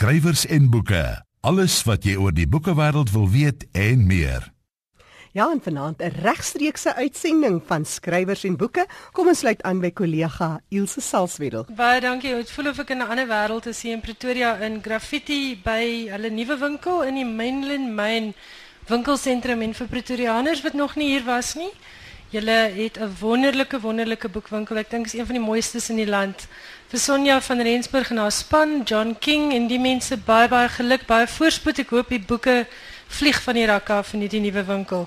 skrywers en boeke. Alles wat jy oor die boekewêreld wil weet en meer. Ja, en vanaand 'n regstreekse uitsending van skrywers en boeke. Kom ons sluit aan by kollega Ilse Salzwedel. Baie dankie. Dit voel of ek in 'n ander wêreld is hier in Pretoria in graffiti by hulle nuwe winkel in die Mainland Main winkelsentrum en vir Pretorianers wat nog nie hier was nie. Julle het 'n wonderlike wonderlike boekwinkel. Ek dink is een van die mooistes in die land. Vir Sonja van Rensburg en haar span, John King en die mense baie baie geluk, baie voorspoed. Ek hoop die boeke vlieg van die rakke af in hierdie nuwe winkel.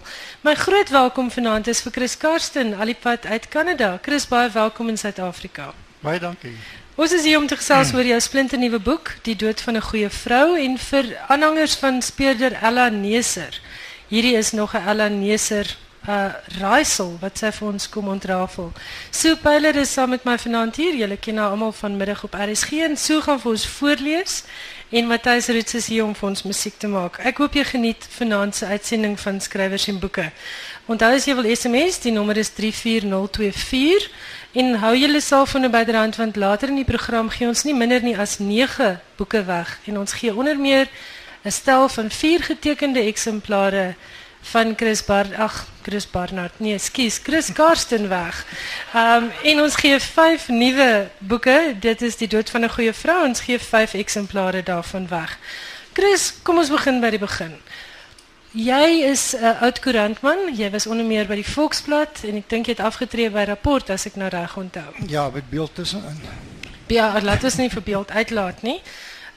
My groot welkom vanaand is vir Chris Karsten, alipad uit Kanada. Chris, baie welkom in Suid-Afrika. Baie dankie. Ons is hier om te gesels oor jou splinternuwe boek, Die dood van 'n goeie vrou en vir aanhangers van speurder Ella Neser. Hierdie is nog 'n Ella Neser uh raaisel wat sy vir ons kom ontrafel. Sue Pyler is saam met my vanaand hier. Julle ken haar almal vanmiddag op RSG en Sue gaan vir ons voorlees en Matthys Roots is hier om vir ons musiek te maak. Ek hoop jy geniet vanaand se uitsending van skrywers en boeke. Onthou as jy wil SMS, die nommer is 34024 en hou julle selfone byderhand want later in die program gee ons nie minder nie as 9 boeke weg en ons gee onder meer 'n stel van 4 getekende eksemplare van Chris Bar ag Chris Barnard nee skus Chris Karsten weg. Ehm um, en ons gee 5 nuwe boeke. Dit is die dood van 'n goeie vrou. Ons gee 5 eksemplare daarvan weg. Chris, kom ons begin by die begin. Jy is uh, oud koerantman. Jy was onder meer by die Volksblad en ek dink jy het afgetree by Rapport as ek nou reg onthou. Ja, met beeld tussenin. Ja, laat ons nie vir beeld uitlaat nie.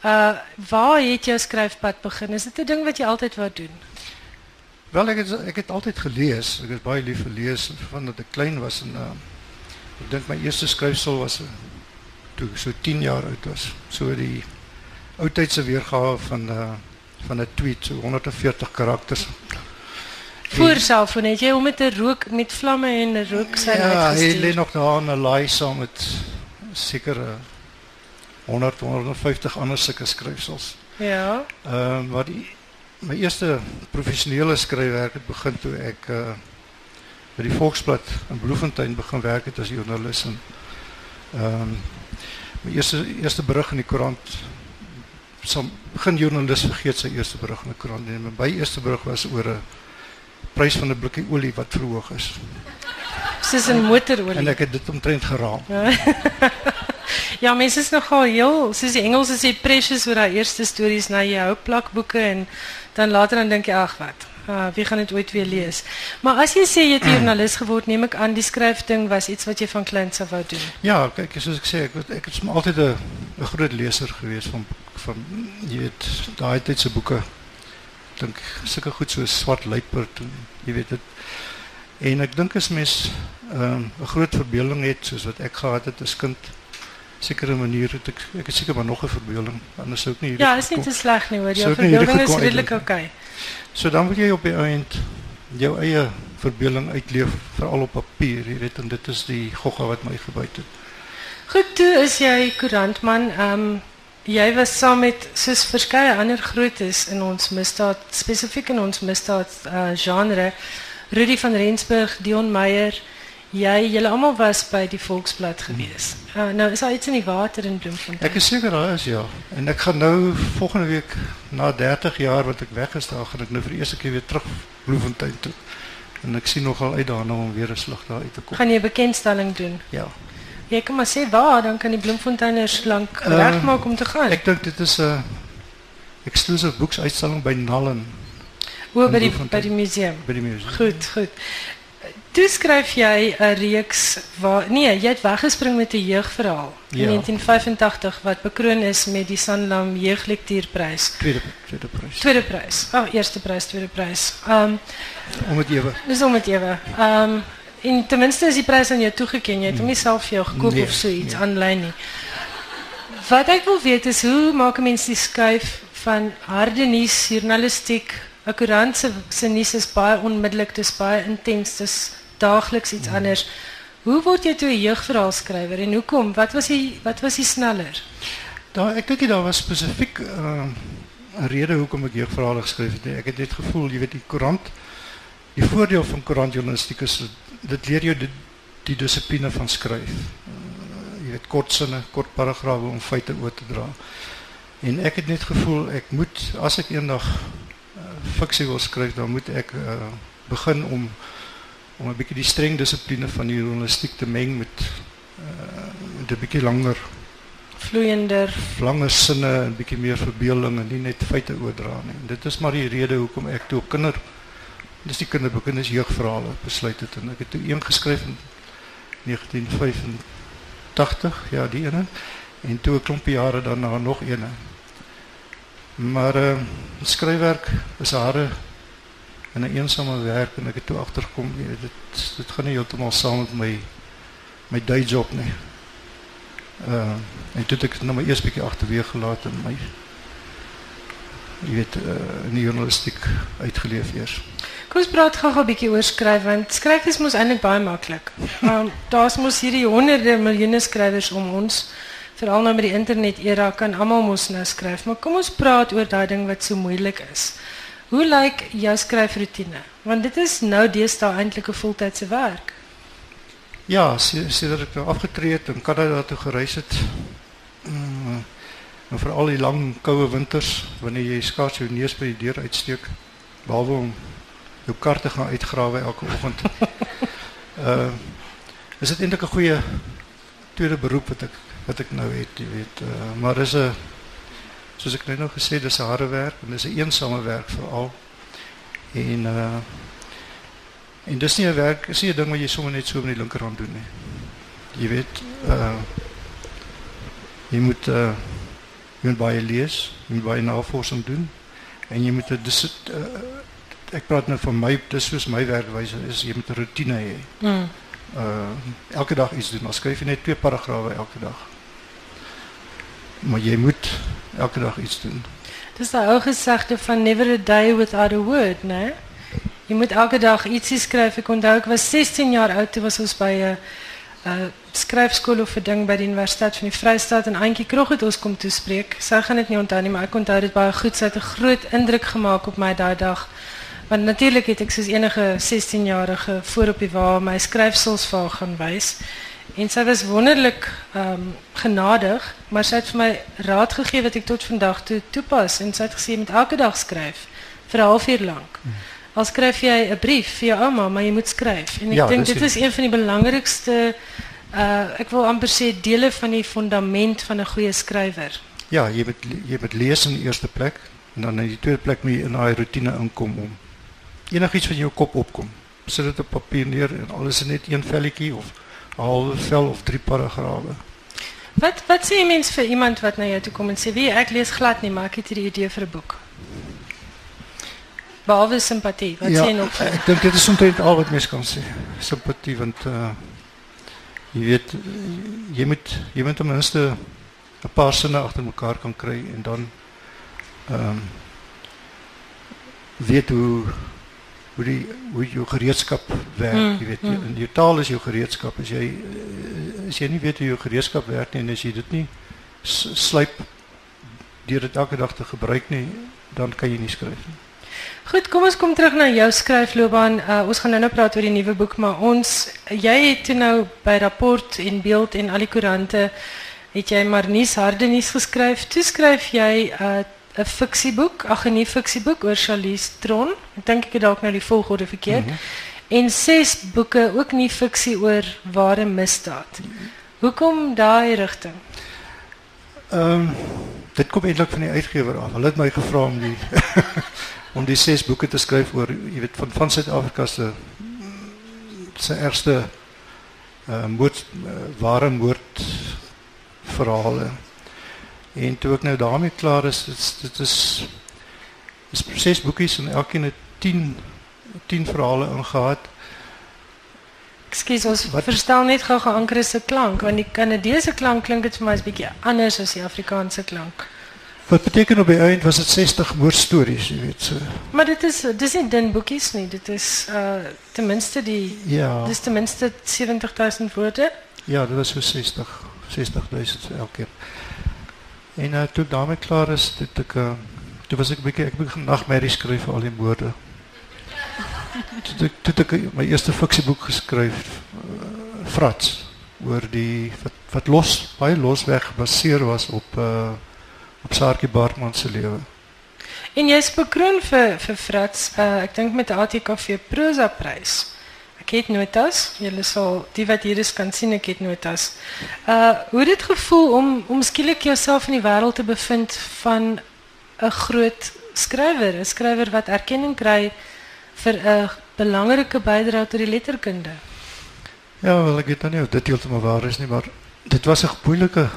Uh waar het jou skryfpad begin? Is dit 'n ding wat jy altyd wou doen? Wel ek het ek het altyd gelees. Ek is baie lief vir lees van dat ek klein was en uh, ek dink my eerste skryfsel was uh, toe so 10 jaar oud was. So die oudtydse weergawe van uh, van 'n tweet so 140 karakters. Voor selfoon het jy om met 'n rook met vlamme en 'n rook sy Ja, hy uitgestuur. lê nog daar in 'n laai saam met seker uh, 100 150 ander sulke skryfsels. Ja. Ehm uh, wat die my eerste professionele skryfwerk het begin toe ek uh by die Volksblad in Bloemfontein begin werk het as joernalis en ehm um, my eerste eerste berig in die koerant som begin joernalis vergeet sy eerste berig in die koerant en my eerste berig was oor 'n prys van 'n blikkie olie wat verhoog is Soos 'n motorolie. en ek het dit omtrent geraam. Ja, mense is nogal heel, soos die Engels sê precious oor daai eerste stories na jy hou plakboeke en dan later dan dink jy ag wat. Uh, wie gaan dit ooit weer lees? Maar as jy sê jy het joernalis geword, neem ek aan die skryfding was iets wat jy van kleins af wou doen. Ja, kyk, soos ek sê, ek ek het altyd 'n groot leser gewees van van jy weet, daai tyd se boeke. Ek dink sulke goed soos Swart Luiperd en jy weet dit. En ek dink as mens ehm, 'n groot verbeelding het soos wat ek gehad het as kind, sekere manier het ek ek het seker maar nog 'n verbeelding, anders sou ek nie Ja, is nie te sleg nie hoor. Jou verbeelding is redelik uitloop. okay. So dan wil jy op die eind jou eie verbeelding uitleef veral op papier, jy weet, en dit is die gogga wat my gebyt het. Goed, toe is jy koerantman. Ehm um, jy was saam met soos verskeie ander grootes in ons misdaad, spesifiek in ons misdaad uh, genre. Rudy van Rensburg, Dion Meyer, jy, julle almal was by die Volksblad gewees. Uh, nou is daar iets in die water in Bloemfontein. Ek is seker daar is ja. En ek gaan nou volgende week na 30 jaar wat ek weg is, daar gaan ek nou vir die eerste keer weer terug Bloemfontein toe. En ek sien nogal uit daarna om weer 'n slag daar uit te kom. gaan jy 'n bekendstelling doen. Ja. Jy kan maar sê waar, dan kan die Bloemfonteiners lank Ehm, regmaak om te gaan. Ek dink dit is 'n exclusive boeksuitstalling by Nallen O, by die by die museum. by die museum. Goed, goed. Toe skryf jy 'n reeks waar nee, jy het weggespring met 'n jeugverhaal in Ja. 1985 wat bekroon is met die Sanlam Jeuglektuurprys. Tweede tweede prys. Tweede prys. Ag, oh, eerste prys, tweede prys. Ehm um, Om dit ewe. dis om dit ewe. Ehm um, en ten minste is die prys aan jou toegeken. Jy het hom nie self vir jou gekoop Nee, of so iets nee. aanlyn nie. Wat ek wil weet is hoe maak 'n mens die skuif van harde nuus journalistiek 'n koerant se se nuus is baie onmiddellik, dis baie intens, dis daagliks iets anders. Hoe word jy toe 'n jeugverhaal skrywer en hoekom? Wat was die wat was die sneller? Daar ek dink nie daar was spesifiek uh, 'n rede hoekom ek jeugverhale geskryf het nie. Ek het net gevoel, jy weet die koerant die voordeel van koerantjournalistiek is dit- dit leer jou die, die dissipline van skryf. Uh, jy weet kort sinne, kort paragrawe om feite oor te dra. En ek het net gevoel ek moet as ek eendag uh, fiksie wil skryf, dan moet ek uh, begin om om 'n bietjie die streng dissipline van die journalistiek te meng met uh, met 'n bietjie langer vloeiender, langer sinne en bietjie meer verbeelding en nie net feite oordra nie. En dit is maar die rede hoekom ek toe kinder dis die kinderboeke en dis jeugverhale besluit het en ek het toe een geskryf in 1985, ja, die ene en toe 'n klompie jare daarna nog een. Maar uh, skryfwerk is hare in 'n eensame werk en ek het toe agtergekom dit dit gaan nie heeltemal saam met my my day job nie. Uh en toe het ek nou maar eers bietjie agterweeg gelaat en my jy weet uh, journalistiek uitgeleef eers. Kom ons praat gou 'n bietjie oor skryf want skryf is mos eintlik baie maklik. Um, Daar's mos hierdie honderde miljoene skrywers om ons veral nou met die internet era kan almal mos nou skryf, maar kom ons praat oor daai ding wat so moeilik is. Hoe lyk jou skryfroetine? Want dit is nou deesdae eintlik 'n voltydse werk. Ja, sedert ek nou afgetree het en Kanada toe gereis het. Mm, en veral die lang koue winters wanneer jy skaars jou neus by die deur uitsteek, behalwe om jou kar te gaan uitgrawe elke oggend. uh is dit eintlik 'n goeie tweede beroep wat ek wat ek nou het, jy weet. Uh, maar is 'n soos ek net nou gesê, dis harde werk en dis 'n eensame werk veral. En uh en dis nie 'n werk, is nie 'n ding wat jy sommer net so met die linkerhand doen nie. Jy weet, uh jy moet uh jy moet baie lees, jy moet baie navorsing doen en jy moet 'n dis uh, ek praat nou van my dis soos my werkwyse is jy moet 'n rotine hê. Mm. Uh elke dag iets doen. Ons skryf net twee paragrawe elke dag. Maar jy moet elke dag iets doen. Dis daai ou gesegde van never a day without a word? Jy moet elke dag ietsie skryf. Ek onthou ek was 16 jaar oud toe was ons by 'n of 'n ding by Universiteit van die Vrystaat en Auntie Krog het ons kom toespreek. Sy gaan dit nie onthou nie, maar ek onthou dit baie goed. Sy het groot indruk gemaak op my daai dag. Want natuurlijk het ik soos enige 16-jarige voor op die wa my haar gaan wys. En sy was wonderlik um, genadig, maar sy het vir my raad gegee wat ek tot vandag toe toepas en sy het gesê jy moet elke dag skryf vir 'n halfuur lank. Al skryf jy 'n brief vir jou ouma, maar jy moet skryf. En ek Ja, dink dis dit is een van die belangrikste uh ek wil amper sê dele van die fundament van 'n goeie skrywer. Ja, jy moet jy moet lees in die eerste plek en dan in die tweede plek moet jy in daai rotine inkom om enigiets wat in jou kop opkom. Sit dit op papier neer en alles is net een velletjie of 'n halwe vel of drie paragrawe. Wat wat sê jy mens vir iemand wat na jou toe kom en sê, "Wie, ek lees glad nie, maar ek het hierdie idee vir 'n boek." Behalwe simpatie, wat sê jy nog? vir- ek dink dit is omtrent al wat mens kan sê. Simpatie want uh jy weet jy moet jy moet ten minste 'n paar sinne agter mekaar kan kry en dan ehm um, weet hoe hoe die hoe jou gereedskap werk, Mm, jy weet mm. jou, jou taal is jou gereedskap. As jy eh, as jy nie weet hoe jou gereedskap werk nie en as jy dit nie s- slyp deur dit elke dag te gebruik nie, dan kan jy nie skryf nie. Goed, kom ons kom terug na jou skryfloopbaan. Uh, ons gaan nou nou praat oor die nuwe boek, maar ons jy het toe nou by Rapport en Beeld en al die koerante het jy maar nuus harde nuus geskryf. Toe skryf jy 'n uh, 'n fiksieboek, ag 'n nie fiksieboek oor Charlize Tron. Ek dink ek het dalk nou die volgorde verkeerd. Mm -hmm. En ses boeke ook nie fiksie oor ware misdaad. Hoekom daai rigting? Ehm um, dit kom eintlik van die uitgewer af. Hulle het my gevra om die om die ses boeke te skryf oor jy weet van van Suid-Afrika se se ergste uh, moord uh, ware moord verhale. En toe ek nou daarmee klaar is, dit is dit is is ses boekies en elkeen het 10 10 verhale ingehaat. Ekskuus, ons Wat- verstel net gou geanker se klank want die Kanadese klank klink dit vir my is bietjie anders as die Afrikaanse klank. Wat beteken op die eind was dit 60 moordstories, jy weet so. Maar dit is dis nie dun boekies nie. Dit is uh ten minste die Ja. dis ten minste 70000 woorde. Ja, dit was so 60 60000 vir elkeen. En uh, toe ek daarmee klaar is, toe het ek uh, toe was ek 'n bietjie ek begin nagmerries skryf vir al die moorde. Toe het ek toe het ek my eerste fiksieboek geskryf, uh, Frats, oor die wat wat los baie losweg gebaseer was op uh op Saartjie Baartman se lewe. En jy's bekroon vir vir Frats, uh, ek dink met die ATKV prosa prys. Ek het notas. Julle sal die wat hier is kan sien ek het notas. Uh hoe het dit gevoel om om skielik jouself in die wêreld te bevind van 'n groot skrywer, 'n skrywer wat erkenning kry vir 'n belangrike bydrae tot die letterkunde? Ja, wel ek weet nou nie of dit heeltemal waar is nie, maar dit was 'n moeilike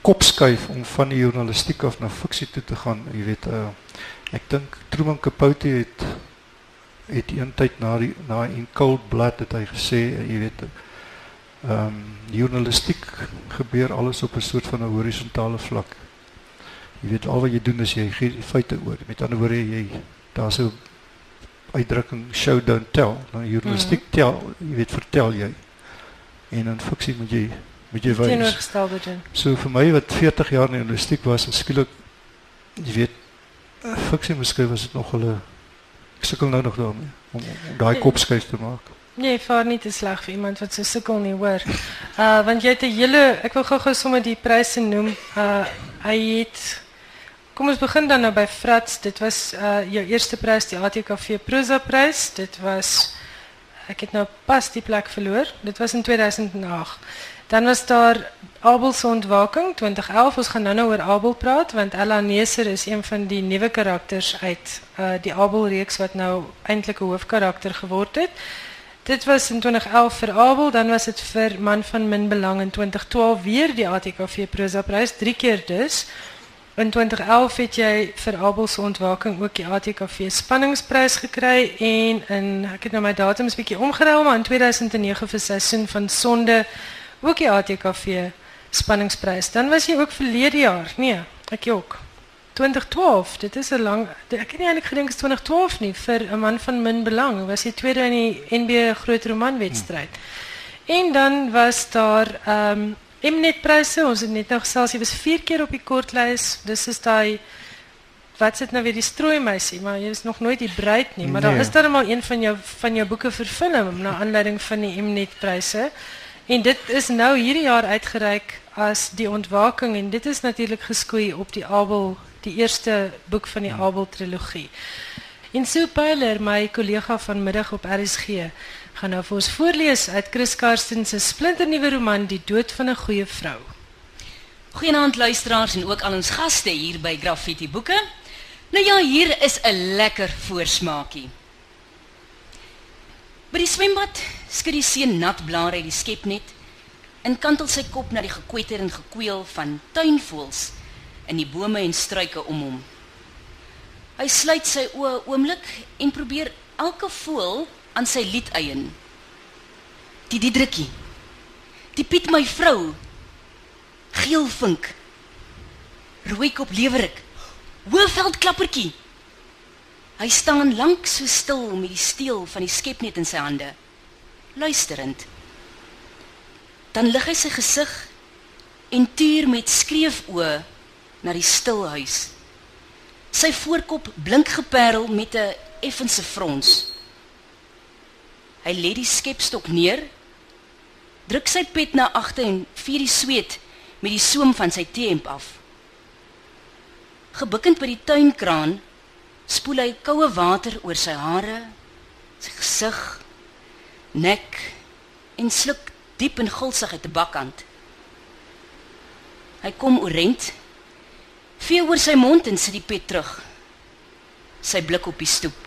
kopskuif om van die journalistiek af na fiksie toe te gaan. Jy weet, uh, ek dink Truman Capote het het een tyd na die na in Cold Blood het hy gesê, jy weet, ehm um, journalistiek gebeur alles op 'n soort van 'n horisontale vlak. Jy weet al wat jy doen is jy gee feite oor. Met ander woorde jy daar's 'n uitdrukking show don't tell. Nou journalistiek -hmm. tel, jy weet vertel jy. En in fiksie moet jy moet jy wys. So vir my wat 40 jaar in journalistiek was, en skielik jy weet fiksie miskien was dit nog hulle ek sukkel nou nog daarmee om, om daai kopskuif te maak. Nee, vaar nie te sleg vir iemand wat so sukkel nie, hoor. Uh want jy het 'n hele ek wil gou-gou sommer die pryse noem. Uh hy het Kom ons begin dan nou by Frats. Dit was uh jou eerste prys, die ATKV Prosa prys. Dit was ek het nou pas die plek verloor. Dit was in 2008. Dan was daar Abel se ontwaking 2011. Ons gaan nou nou oor Abel praat want Ella Neser is een van die nuwe karakters uit uh die Abel reeks wat nou eintlik 'n hoofkarakter geword het. Dit was in 2011 vir Abel, dan was dit vir Man van Min Belang in 2012 weer die ATKV Prosa prys, drie keer dus. In 2011 het jy vir Abel se ontwaking ook die ATKV spanningsprys gekry en in ek het nou my datums bietjie omgeruil maar in 2009 vir seisoen van Sonde ook die ATKV spanningsprys. Dan was jy ook verlede jaar. Nee, ek ook. 2012. Dit is 'n lang ek het nie eintlik gedink is 2012 nie vir 'n man van min belang. Was jy tweede in die NB groot romanwedstryd. Hmm. En dan was daar ehm um, Mnet pryse. Ons het net nou gesels jy was 4 keer op die kortlys. Dis is daai wat sit nou weer die strooi meisie, maar jy is nog nooit die bruid nie, maar nee. daar is dan maar een van jou van jou boeke verfilm na aanleiding van die Mnet pryse. En dit is nou hierdie jaar uitgereik as die ontwaking en dit is natuurlik geskoei op die Abel, die eerste boek van die ja. Abel trilogie. En Sue Pyler, my kollega vanmiddag op RSG, gaan nou vir ons voorlees uit Chris Karsten se splinternuwe roman Die dood van 'n goeie vrou. Goeienaand luisteraars en ook al ons gaste hier by Graffiti Boeke. Nou ja, hier is 'n lekker voorsmaakie. By die swembad skud die seun nat blare uit die skepnet en kantel sy kop na die gekwetter en gekweel van tuinvoëls in die bome en struike om hom. Hy sluit sy oë oomlik en probeer elke voël aan sy lied eien. Die Diedrikkie. Die Piet my vrou. Geel vink. Rooi kop lewerik. Hoëveld klappertjie. Hy staan lank so stil met die steel van die skepnet in sy hande, luisterend. Dan lig hy sy gesig en tuur met skreef oë na die stil huis. Sy voorkop blink geparel met 'n effense frons. Hy lê die skepstok neer, druk sy pet na agter en vier die sweet met die soem van sy T-hemp af. Gebukkend by die tuinkraan spoel hy koue water oor sy hare, sy gesig, nek en sluk diep en gulsig uit 'n bakkant. Hy kom oorent, vee oor sy mond en sit die pet terug. Sy blik op die stoep.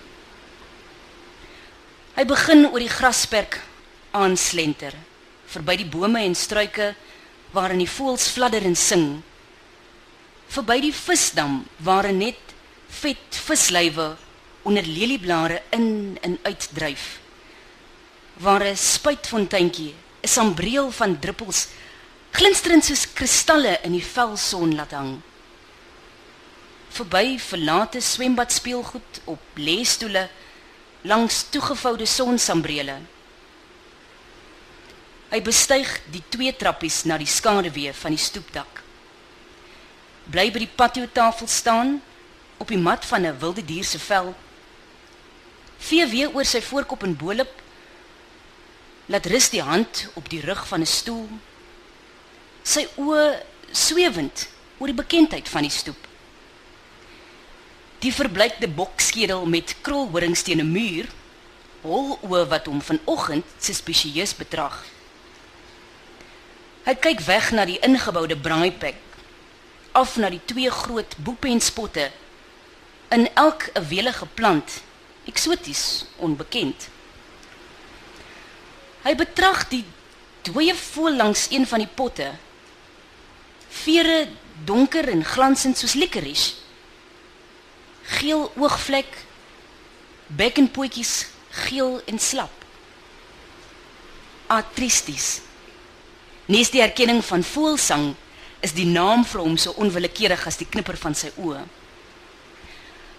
Hy begin oor die grasperk aanslenter, verby die bome en struike waarin die voëls fladder en sing. Verby die visdam waar net vet vislywe onder lelieblare in en uitdryf. Waar 'n spuitfonteintjie, 'n sambreel van druppels glinsterend soos kristalle in die velson laat hang. Verby verlate swembad speelgoed op lêstoele langs toegevoude sonsambrele. Hy bestyg die twee trappies na die skaduwee van die stoepdak. Bly by die patio tafel staan op die mat van 'n wilde dier se vel. Vee weer oor sy voorkop en bolop. Laat rus die hand op die rug van 'n stoel. Sy oë swewend oor die bekendheid van die stoep. Die verbleikte bokskedel met krolhorings teen 'n muur, hol oë wat hom vanoggend suspisieus betrag. Hy kyk weg na die ingeboude braaipek, af na die twee groot boepenspotte, in elk 'n welige plant, eksoties, onbekend. Hy betrag die dooie voël langs een van die potte. Vere donker en glansend soos licorice. Geel oogvlek, bekkenpootjies geel en slap. Atristis. Nes die erkenning van voelsang is die naam vir hom so onwillekeurig as die knipper van sy oë.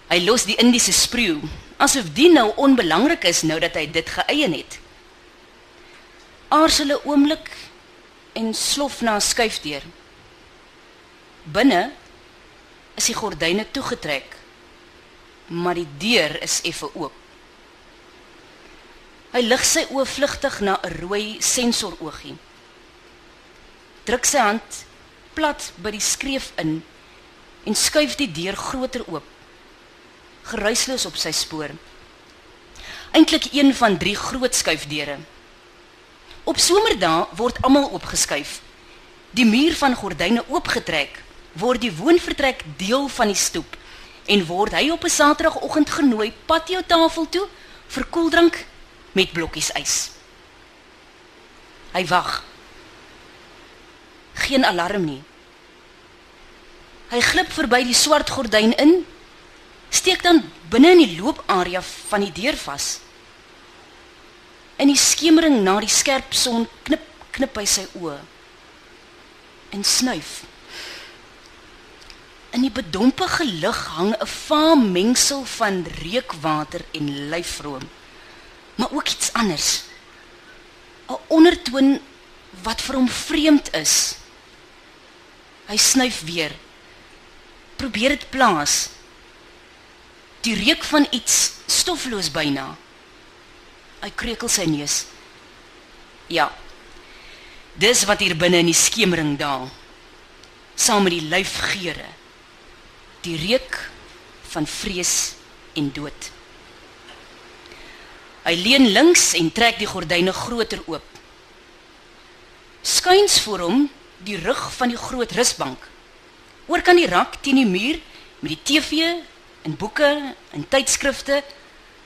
Hy los die Indiese spreeu, asof die nou onbelangrik is nou dat hy dit geëien het. Aarsel 'n oomblik en slof na 'n skuifdeur. Binne is die gordyne toegetrek, maar die deur is effe oop. Hy lig sy oë vlugtig na 'n rooi sensoroogie. Druk sy hand plat by die skreef in en skuif die deur groter oop. Geruisloos op sy spoor. Eintlik een van drie groot skuifdeure. Op somerdae word almal opgeskuif. Die muur van gordyne oopgetrek, word die woonvertrek deel van die stoep en word hy op 'n Saterdagoggend genooi patio tafel toe vir koeldrank met blokkies ys. Hy wag. Geen alarm nie. Hy glip verby die swart gordyn in, steek dan binne in die looparea van die deur vas. In die skemering na die skerp son knip knip hy sy oë en snuif. In die bedompige lug hang 'n vaam mengsel van reukwater en lyfroom, maar ook iets anders. 'n Ondertoon wat vir hom vreemd is. Hy snuif weer. Probeer dit plaas. Die reuk van iets stofloos byna. Hy kreukel sy neus. Ja. Dis wat hier binne in die skemering daal. Saam met die lyfgeure. Die reuk van vrees en dood. Hy leun links en trek die gordyne groter oop. Skuins voor hom die rug van die groot rusbank. Oor kan die rak teen die muur met die TV en boeke en tydskrifte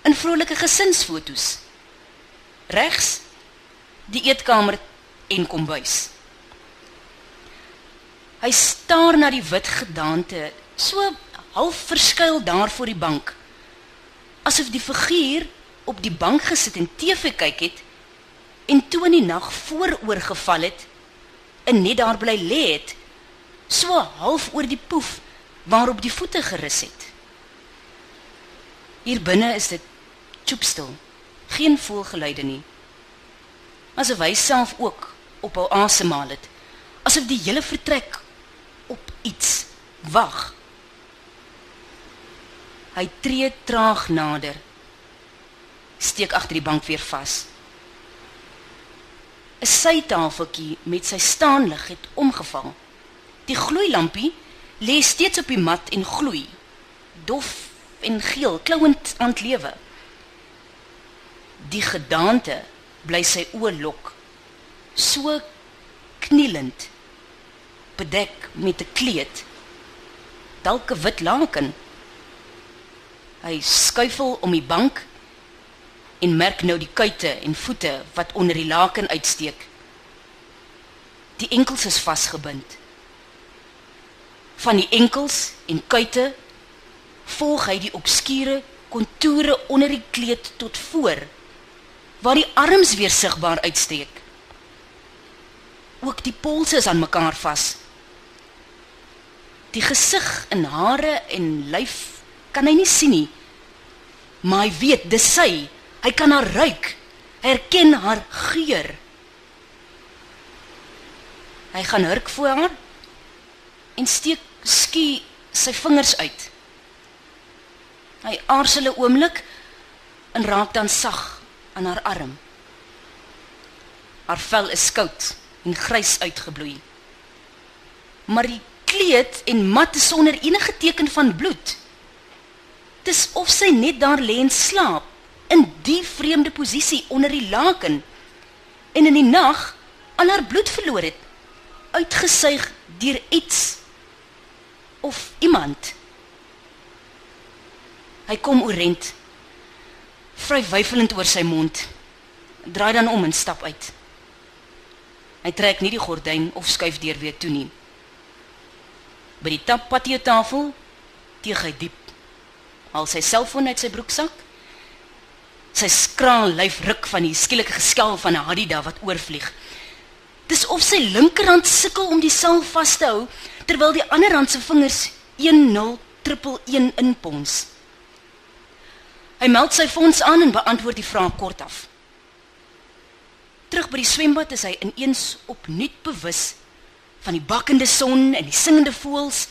en vrolike gesinsfoto's regs die eetkamer en kombuis. Hy staar na die wit gedaante, so half verskuil daar voor die bank, asof die figuur op die bank gesit en TV kyk het en toe in die nag vooroor geval het en net daar bly lê het, so half oor die poef waarop die voete gerus het. Hier binne is dit choopstil geen voelgeluide nie. Asof hy self ook op hul asemhaal het. Asof die hele vertrek op iets wag. Hy tree traag nader. Steek agter die bank weer vas. 'n Sytafeltjie met sy staanlig het omgeval. Die gloeilampie lê steeds op die mat en gloei. Dof en geel, klouend aan lewe die gedaante bly sy oë lok so knielend bedek met 'n kleed dalk 'n wit laken. Hy skuifel om die bank en merk nou die kuite en voete wat onder die laken uitsteek. Die enkels is vasgebind. Van die enkels en kuite volg hy die obskure kontoure onder die kleed tot voor waar die arms weer sigbaar uitsteek. Ook die polse is aan mekaar vas. Die gesig en hare en lyf kan hy nie sien nie. Maar hy weet dis sy. Hy kan haar ruik. Hy herken haar geur. Hy gaan hurk voor haar en steek skie sy vingers uit. Hy aarzel 'n oomblik en raak dan sag aan haar arm. Haar vel is koud en grys uitgebloei. Maar die gekleed en mat sonder enige teken van bloed. Dis of sy net daar lê en slaap in die vreemde posisie onder die laken en in die nag al haar bloed verloor het, uitgesuig deur iets of iemand. Hy kom oorent, vry weifelend oor sy mond, draai dan om en stap uit. Hy trek nie die gordyn of skuif deur weer toe nie. By die tappatio tafel teeg hy diep. Haal sy selfoon uit sy broeksak. Sy skraal lyf ruk van die skielike geskel van 'n Hadida wat oorvlieg. Dis of sy linkerhand sukkel om die sel vas te hou terwyl die ander hand se vingers 1011 inpons. Hy meld sy fonds aan en beantwoord die vraag kort af. Terug by die swembad is hy ineens opnuut bewus van die bakkende son en die singende voëls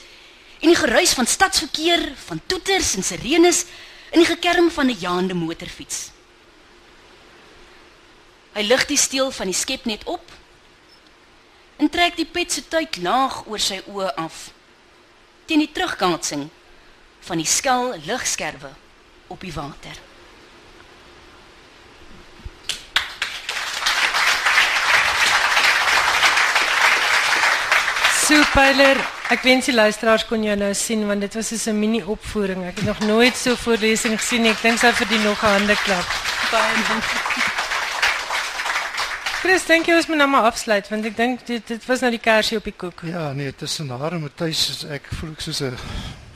en die geruis van stadsverkeer, van toeters en sirenes en die gekerm van 'n jaande motorfiets. Hy lig die steel van die skepnet op en trek die pet se tyd laag oor sy oë af teen die terugkaatsing van die skel ligskerwe op die water. Superler. Ek wens die luisteraars kon jou nou sien want dit was soos 'n mini opvoering. Ek het nog nooit so voorlesing gesien nie. Ek dink sy verdien nog 'n handeklap. Baie dankie. Chris, dink jy ons moet nou maar afsluit want ek dink dit dit was nou die kersie op die koek. Ja, nee, tussen haar en Matthys is ek voel ek soos 'n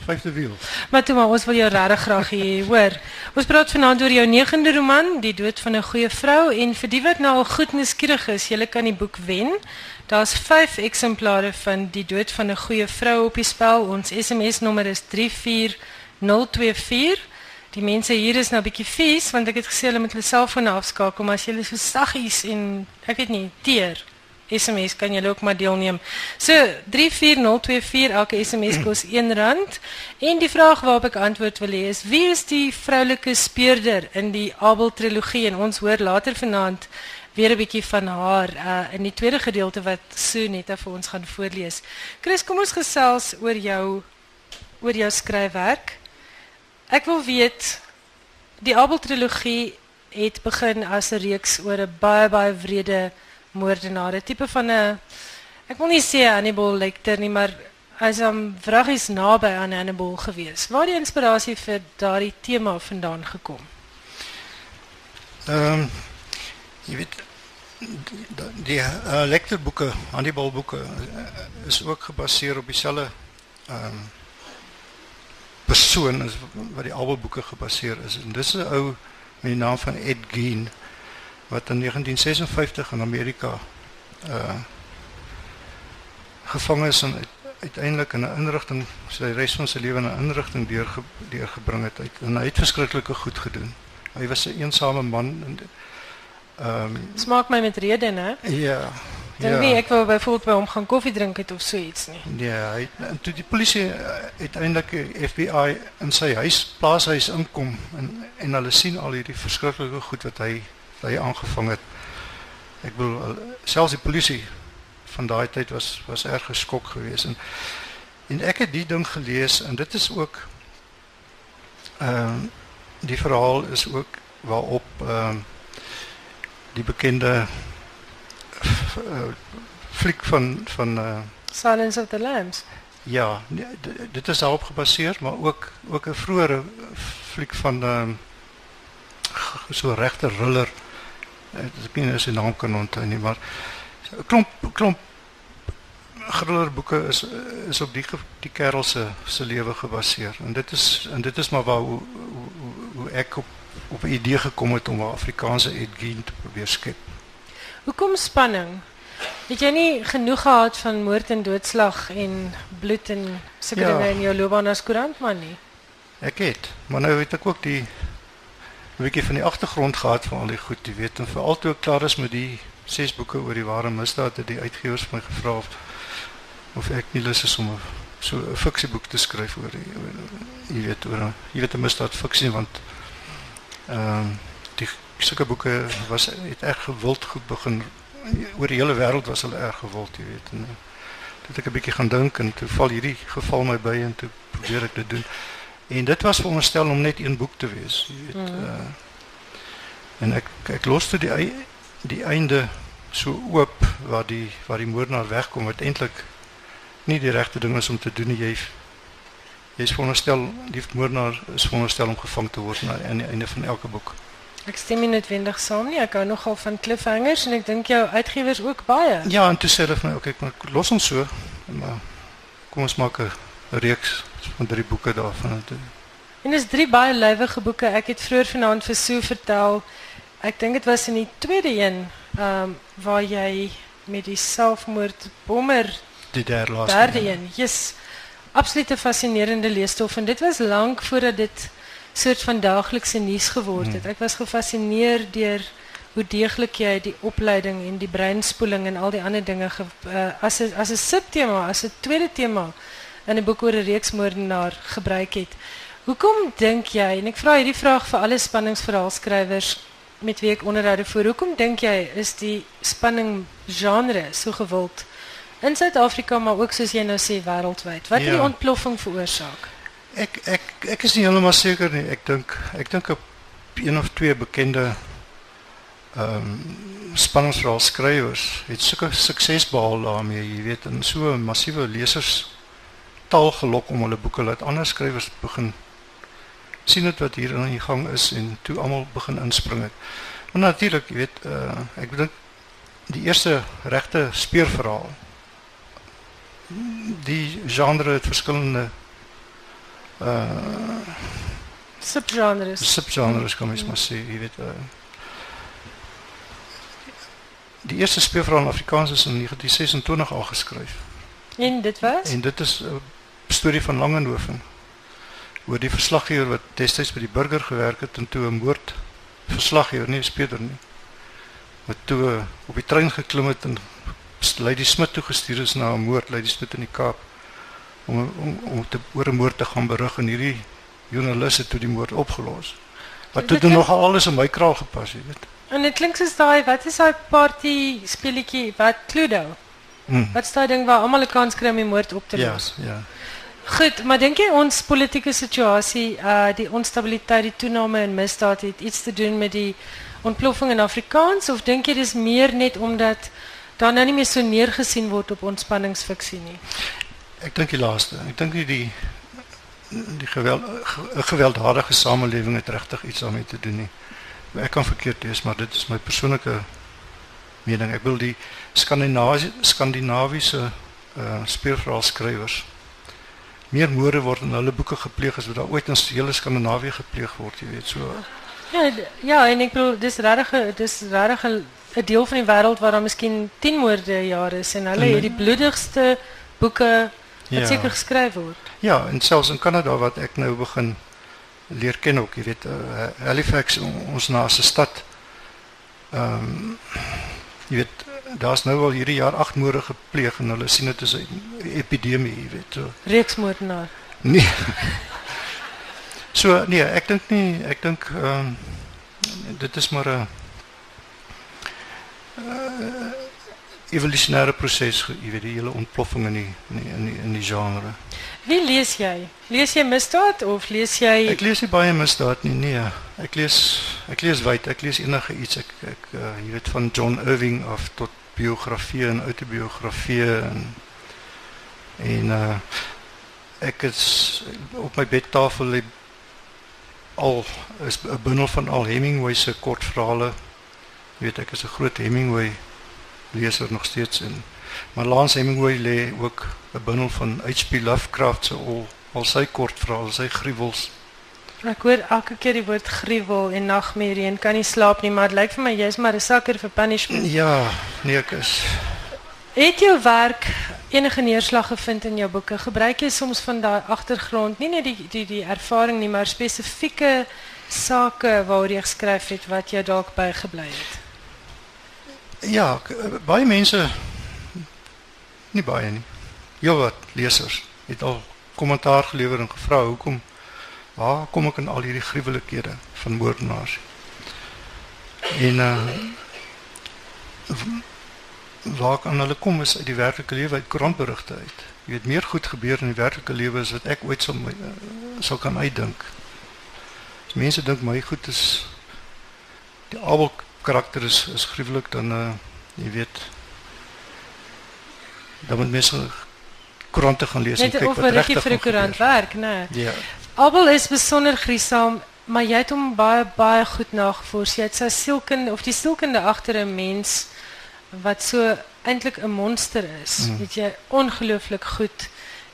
wiel. Maar toe maar ons wil jou regtig graag hê, hoor. Ons praat vanaand oor jou 9de roman, Die dood van 'n goeie vrou en vir die wat nou al goed nuuskierig is, julle kan die boek wen. Daar's 5 eksemplare van Die dood van 'n goeie vrou op die spel. Ons SMS nommer is 34024. Die mense hier is nou 'n bietjie vies want ek het gesê hulle moet hulle selfone afskakel, maar as jy so saggies en ek weet nie, teer SMS kan jy ook maar deelneem. So 34024 elke SMS kos R1 en die vraag waarop ek antwoord wil hê is wie is die vroulike speurder in die Abel trilogie en ons hoor later vanaand weer 'n bietjie van haar uh, in die tweede gedeelte wat Sue net vir ons gaan voorlees. Chris, kom ons gesels oor jou oor jou skryfwerk. Ek wil weet die Abel trilogie het begin as 'n reeks oor 'n baie baie wrede moordenaar, 'n tipe van 'n ek wil nie sê Hannibal Lecter nie, maar hy's om vragies naby aan Hannibal gewees. Waar die inspirasie vir daardie tema vandaan gekom? Ehm um, jy weet die, die uh, Lecter boeke, Hannibal boeke uh, is ook gebaseer op dieselfde ehm um, persoon as wat die Abel boeke gebaseer is. En dis 'n ou met die naam van Ed Gein wat in 1956 in Amerika uh gevang is en uiteindelik in 'n inrigting sy res van sy lewe in 'n inrigting deur deurgebring het uit en hy het verskriklike goed gedoen. Hy was 'n eensame man en ehm um, smaak my met rede, né? Ja. Dan ja. wie ek wou byvoorbeeld by hom gaan koffie drink het of so iets nie. Ja, hy en toe die polisie uiteindelik FBI in sy huis, plaashuis inkom en en hulle sien al hierdie verskriklike goed wat hy hy aangevang het. Ek bedoel selfs die polisie van daai tyd was was erg geskok geweest en en ek het die ding gelees en dit is ook ehm um, die verhaal is ook waarop ehm um, die bekende uh, fliek van van uh, Silence of the Lambs. Ja, nee, dit is daarop gebaseer, maar ook ook 'n vroeëre fliek van ehm um, so regter ruller ek nie sy naam kan onthou nie, maar 'n klomp klomp groter boeke is is op die die kerel se se lewe gebaseer. En dit is en dit is maar waar hoe hoe, hoe ek op op 'n idee gekom het om 'n Afrikaanse Edgeen te probeer skep. Hoekom spanning? Het jy nie genoeg gehad van moord en doodslag en bloed en sulke ja. dinge in jou loopbaan as koerantman nie? Ek het, maar nou weet ek ook die 'n bietjie van die agtergrond gehad van al die goed, jy weet, en veral toe ek klaar is met die ses boeke oor die ware misdaad het die uitgewers my gevra of, of ek nie lus is om so 'n fiksieboek te skryf oor jy weet oor jy weet 'n misdaad fiksie want ehm um, die sulke boeke was het erg gewild goed begin oor die hele wêreld was hulle erg gewild jy weet en het ek 'n bietjie gaan dink en toe val hierdie geval my by en toe probeer ek dit doen. En dit was veronderstel om net een boek te wees, jy weet. Mm. Uh, en ek ek los toe die die einde so oop waar die waar die moordenaar wegkom wat eintlik nie die regte ding is om te doen. Jy jy's veronderstel die moordenaar is veronderstel om gevang te word aan die einde van elke boek. Ek stem nie noodwendig saam nie. Ek hou nogal van cliffhangers en ek dink jou uitgewers ook baie. Ja, en toe sê hulle vir my, okay, maar los ons so, maar kom ons maak 'n reeks van drie boeke daarvan en toe En dis drie baie lywige boeke. Ek het vroeër vanaand vir Sue vertel. Ek dink dit was in die tweede een, ehm um, waar jy met die selfmoord bommer die derde laaste. derde een. Yes. Absoluut 'n fascinerende leesstof en dit was lank voordat dit soort van daaglikse nuus geword het. Ek was gefassineer deur hoe deeglik jy die opleiding en die breinspoeling en al die ander dinge ge, uh, as 'n as 'n subtema, as 'n tweede tema in 'n boek oor 'n reeksmoordenaar gebruik het. Hoekom dink jy en ek vra hierdie vraag vir alle spanningsverhaalskrywers met wie ek onderhoude voer. Hoekom dink jy is die spanning genre so gewild in Suid-Afrika maar ook soos jy nou sê wêreldwyd? Wat het die Ja. ontploffing veroorsaak? Ek ek ek is nie heeltemal seker nie. Ek dink ek dink op een of twee bekende ehm um, spanningsverhaal skrywers het sulke sukses behaal daarmee, jy weet, en so 'n massiewe lesers taal gelok om hulle boeke laat ander skrywers begin sien dit wat hier aan die gang is en toe almal begin inspring het. Maar natuurlik, jy weet, uh, ek dink die eerste regte speurverhaal die genre het verskillende uh Subgenres. subgenres kan mens maar sê, jy weet uh Die eerste speelverhaal in Afrikaans is in 1926 al geskryf. En dit was? En dit is 'n storie van Langenhoven oor die verslaggewer wat destyds by die burger gewerk het en toe 'n moord verslaggewer, nie 'n speurder nie. Wat toe uh, op die trein geklim het en Lady Smit toe gestuur is na 'n moord, Lady Smit in die Kaap om om om te oor 'n moord te gaan berig en hierdie joernalis het toe die moord opgelos. Wat toe Dit nog alles in my kraal gepas, jy weet. En dit klink soos daai, wat is daai party speletjie wat Cluedo? Hmm. Wat is daai ding waar almal 'n kans kry om die moord op te Ja, los? ja. Goed, maar dink jy ons politieke situasie, uh die onstabiliteit, die toename in misdaad het iets te doen met die ontploffing in Afrikaans of dink jy dis meer net omdat daar nou nie meer so neergesien word op ontspanningsfiksie nie? Ek dink die laaste. Ek dink nie die die geweld ge- gewelddadige samelewing het regtig iets daarmee te doen nie. Ek kan verkeerd wees, maar dit is my persoonlike mening. Ek wil die Skandinawiese Skandinawiese uh speurverhaalskrywers meer moorde word in hulle boeke gepleeg as wat daar ooit in hele Skandinawië gepleeg word, jy weet, so. Ja, ja, en ek bedoel dis regtig dis regtig 'n deel van die wêreld waar daar miskien 10 moorde 'n jaar is en hulle het die bloedigste boeke wat Ja. seker geskryf word. Ja, en selfs in Kanada wat ek nou begin leer ken ook, jy weet, uh, Halifax on- ons naaste stad. Ehm um, jy weet, daar's nou al hierdie jaar 8 moorde gepleeg en hulle sien dit is 'n epidemie, jy weet. So Reeksmoordenaar. nee. so nee, ek dink nie, ek dink ehm um, dit is maar 'n evolusionêre proses, jy weet, die hele ontploffing in die in die in die, in die genre. Wie lees jy? Lees jy misdaad of lees jy Ek lees nie baie misdaad nie, nee. Ek lees ek lees wyd, ek lees enige iets. Ek ek uh, jy weet van John Irving af tot biografieë en autobiografieë en en uh ek is op my bedtafel lê al is 'n bundel van al Hemingway se kortverhale. Jy weet ek is 'n groot Hemingway leser nog steeds en maar Lance Hemingway lê ook 'n bundel van H.P. Lovecraft se al al sy kortverhale, sy gruwels. Ek hoor elke keer die woord gruwel en nagmerrie en kan nie slaap nie, maar dit lyk vir my jy's maar 'n sakker vir punishment. Ja, nee ek is Het jou werk enige neerslag gevind in jou boeke? Gebruik jy soms van daai agtergrond, nie net die die die ervaring nie, maar spesifieke sake waaroor jy geskryf het wat jou dalk bygebly het? Ja, k- baie mense nie baie nie. Heelwat lesers het al kommentaar gelewer en gevra hoekom waar kom ek in al hierdie gruwelikhede van moordenaars? En uh waar ek aan hulle kom is uit die werklike lewe uit koerantberigte uit. Jy weet meer goed gebeur in die werklike lewe as wat ek ooit my, uh, sal kan uitdink. Mense dink my goed is die Abel karakter is is gruwelik dan uh, jy weet dan moet mense koerante gaan lees Net en kyk of wat regtig regtig vir 'n koerant werk, nee. Ja. Abel is besonder griesaam, maar jy het hom baie baie goed nagevors. Jy het sy sielkunde of die sielkunde agter 'n mens wat so eintlik 'n monster is. Mm. Weet jy, ongelooflik goed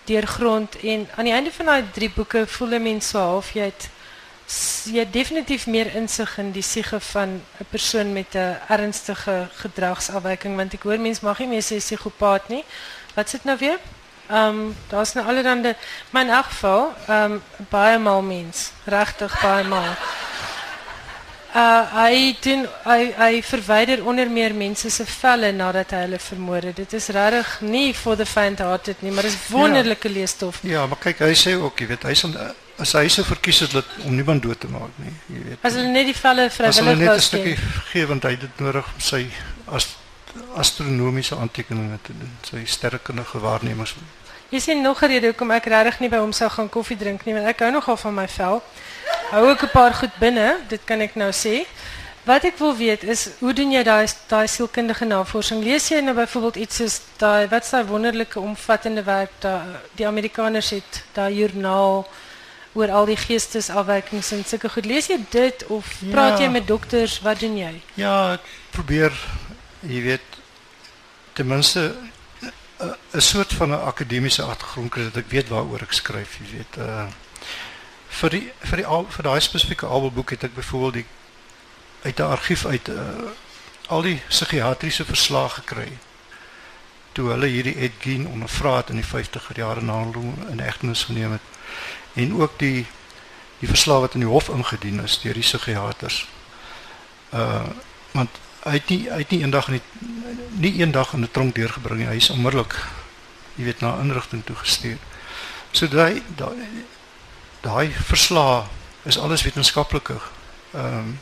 deurgrond en aan die einde van daai drie boeke voel 'n mens so half jy het jy definitief meer insig in die siege van 'n persoon met 'n ernstige gedragsafwyking want ek hoor mense mag nie meer sê psigopaat nie. Wat sit nou weer? Ehm um, daar's nou allerhande maar in elk geval ehm um, baie mal mens, regtig baie mal. Uh hy doen hy hy verwyder onder meer mense se velle nadat hy hulle vermoor het. Dit is regtig nie for the faint hearted nie, maar dis wonderlike ja. leesstof. Ja, maar kyk, hy sê ook, jy weet, hy sal as hy sou verkies het dat om niemand dood te maak nie, jy weet. As hulle net die velle As hulle vrywillig net wou 'n stukkie gee. gee want hy het dit nodig om sy as astronomiese aantekeninge te doen, sy sterrekundige waarnemings. Jy sien nog 'n rede hoekom ek regtig nie by hom sou gaan koffie drink nie, want ek hou nogal van my vel. Hou ook 'n paar goed binne, dit kan ek nou sê. Wat ek wil weet is, hoe doen jy daai daai sielkundige navorsing? Lees jy nou byvoorbeeld iets soos daai wat s'daai wonderlike omvattende werk daai die Amerikaners het, daai joernaal oor al die geestesafwykings en sulke goed. Lees jy dit of praat Ja. jy met dokters? Wat doen jy? Ja, ek probeer jy weet ten minste 'n 'n soort van 'n akademiese agtergrond kry dat ek weet waaroor ek skryf, jy weet. Uh vir die vir die al vir daai spesifieke albelboek het ek byvoorbeeld die uit 'n argief uit uh al die psigiatriese verslae gekry. Toe hulle hierdie Ed Gein ondervra het in die 50er jare na hom in egtenis geneem het en ook die die verslae wat in die hof ingedien is deur die psigiaters. Uh want hy het nie hy het nie eendag in die nie eendag in 'n tronk deurgebring nie. Hy is onmiddellik jy weet na inrigting toe gestuur. So daai daai daai verslae is alles wetenskaplike. Ehm um,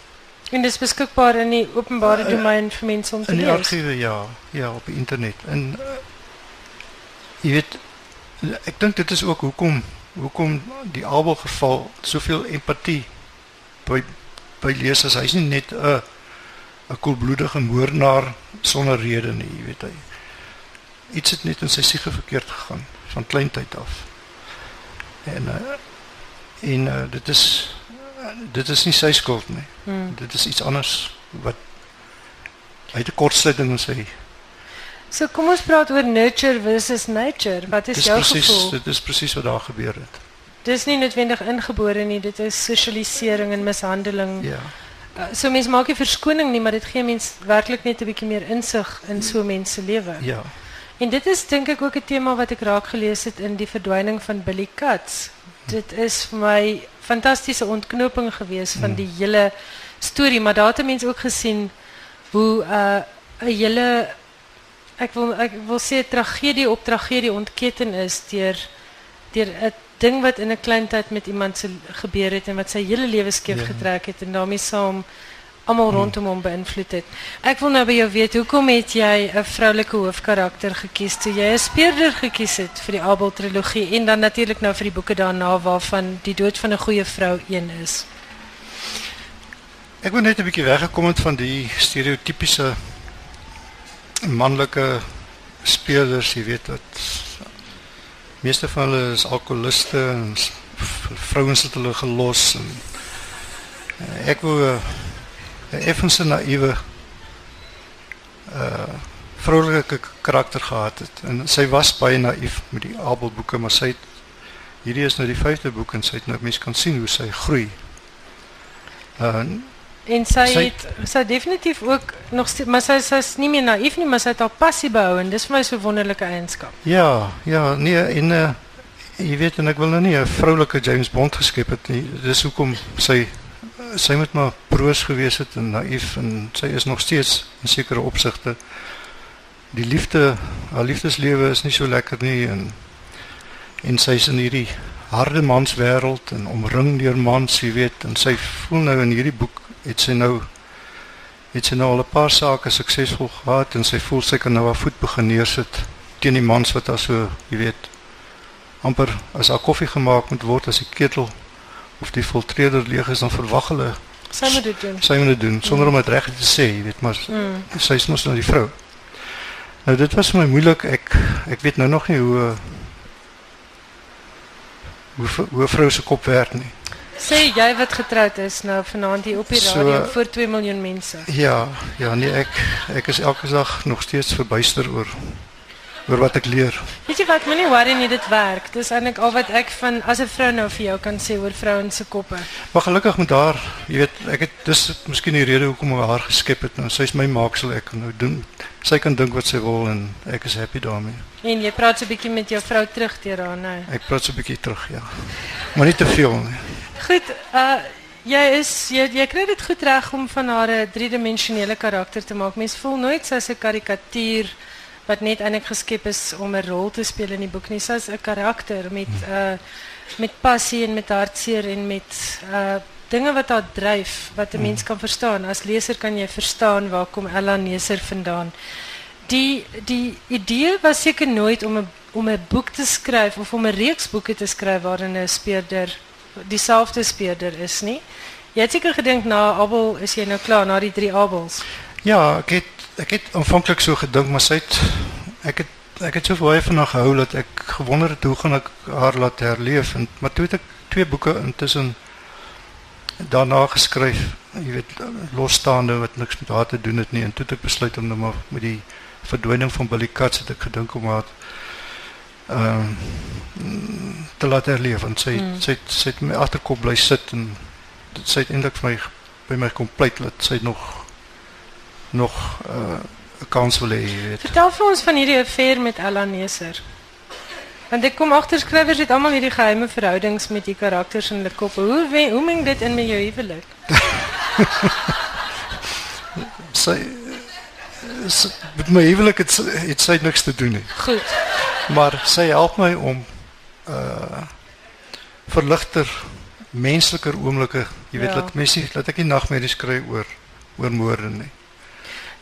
En dit is beskikbaar in die openbare Uh, domein vir mense om te in die lees. argiewe ja, ja op die internet. En uh, jy weet ek dink dit is ook hoekom hoekom die Abel geval soveel empatie by by lesers. Hy's nie net 'n 'n koelbloedige moordenaar sonder rede nie, jy weet hy. Iets het net in sy siege verkeerd gegaan van kleintyd af. En uh, en uh, dit is dit is nie sy skuld nie. Hmm. Dit is iets anders wat hy het 'n kortsluiting in sy. So kom ons praat oor nurture versus nature. Wat is Dis jou presies gevoel? dit is presies wat daar gebeur het. Dis nie noodwendig ingebore nie, dit is sosialisering en mishandeling. Ja. Uh, so mense maak nie verskoning nie, maar dit gee mens werklik net 'n bietjie meer insig in so mense se lewe. Ja. En dit is dink ek ook 'n tema wat ek raak gelees het in die verdwyning van Billy Katz. Dit is vir my fantastiese ontknoping geweest van die hele storie, maar daar het mense ook gesien hoe 'n uh, 'n hele ek wil ek wil sê tragedie op tragedie ontketen is deur deur 'n ding wat in 'n klein tyd met iemand se gebeur het en wat sy hele lewe skeef Ja. getrek het en daarmee saam almal rondom hom beïnvloed het. Ek wil nou by jou weet, hoekom het jy 'n vroulike hoofkarakter gekies toe jy 'n speurder gekies het vir die Abel trilogie en dan natuurlik nou vir die boeke daarna waarvan die dood van 'n goeie vrou een is. Ek wou net 'n bietjie weggekom het van die stereotypiese manlike speurders, jy weet wat meeste van hulle is alkoholiste en vrouens het hulle gelos en eh, ek wou 'n 'n effense naïewe uh vroulike k- karakter gehad het en sy was baie naïef met die Abel boeke maar sy het, hierdie is nou die 5de boek en sy het nou mense kan sien hoe sy groei. Uh En sy Sy- het sy definitief ook nog maar sy sy's nie meer naïef nie, maar sy het haar passie behou en dis vir my so 'n wonderlike eienskap. Ja, ja, nee, en uh, jy weet en ek wil nou nie 'n vroulike James Bond geskep het nie. Dis hoekom sy sy moet maar broos gewees het en naïef en sy is nog steeds in sekere opsigte. Die liefde, haar liefdeslewe is nie so lekker nie en en sy's in hierdie harde manswêreld en omring deur mans, jy weet, en sy voel nou in hierdie boek het sy nou het sy nou al 'n paar sake suksesvol gehad en sy voel sy kan nou haar voet begin neersit teen die mans wat daar so, jy weet, amper as haar koffie gemaak moet word as die ketel of die filtreerder leeg is dan verwag hulle Sy moet dit doen. sy moet dit doen sonder om dit reg te sê, jy weet, maar Mm. sy is mos nou die vrou. Nou dit was my moeilik. Ek ek weet nou nog nie hoe hoe hoe vrou se kop werk nie. Sê jy wat getroud is nou vanaand hier op die So- radio voor 2 miljoen mense. Ja, ja nee, ek ek is elke dag nog steeds verbuister oor oor wat ek leer. Weet jy wat, moenie worry nie, dit werk. Dis eintlik al wat ek van as 'n vrou nou vir jou kan sê oor vrouens se koppe. Maar gelukkig met haar, jy weet, ek het dis miskien die rede hoekom ek haar geskep het. Nou sy's my maaksel, ek kan nou doen. Sy kan dink wat sy wil en ek is happy daarmee. En jy praat so 'n bietjie met jou vrou terug teer haar nou. Ek praat so 'n bietjie terug, ja. Maar nie te veel nie. Goed, uh jy is jy jy kry dit goed reg om van haar 'n driedimensionele karakter te maak. Mens voel nooit sy's 'n karikatuur wat net eintlik geskep is om 'n rol te speel in die boek nie. Sy's 'n karakter met uh met passie en met hartseer en met uh dinge wat haar dryf wat 'n mens kan verstaan. As leser kan jy verstaan waar kom Ella Neser vandaan. Die die idee was seker nooit om 'n om 'n boek te skryf of om 'n reeks boeke te skryf waarin 'n speurder dieselfde speurder is nie. Jy het seker gedink na Abel is jy nou klaar na die drie Abels. Ja, ek het ek het aanvanklik so gedink, maar sy het ek het ek het so baie van haar gehou dat ek gewonder het hoe gaan ek haar laat herleef en maar toe het ek twee boeke intussen daarna geskryf, jy weet, losstaande wat niks met haar te doen het nie en toe het ek besluit om nou maar met die verdwyning van Billy Katz het ek gedink om haar ehm te laat herleef want sy Mm. sy sy het my agterkop bly sit en dit sy het eintlik vir my by my kom pleit dat sy nog nog uh, 'n kans wil hê, jy weet. Vertel vir ons van hierdie affair met Ella Neser. Want ek kom agter skrywers het almal hierdie geheime verhoudings met die karakters in hulle koppe. Hoe wen, hoe meng dit in met jou huwelik? Sy sy- met my huwelik het, het sy niks te doen nie. Goed. Maar sy help my om uh verligter, mensliker oomblikke, jy weet, Ja. laat mense nie- laat ek nie nagmerries kry oor oor moorde nie.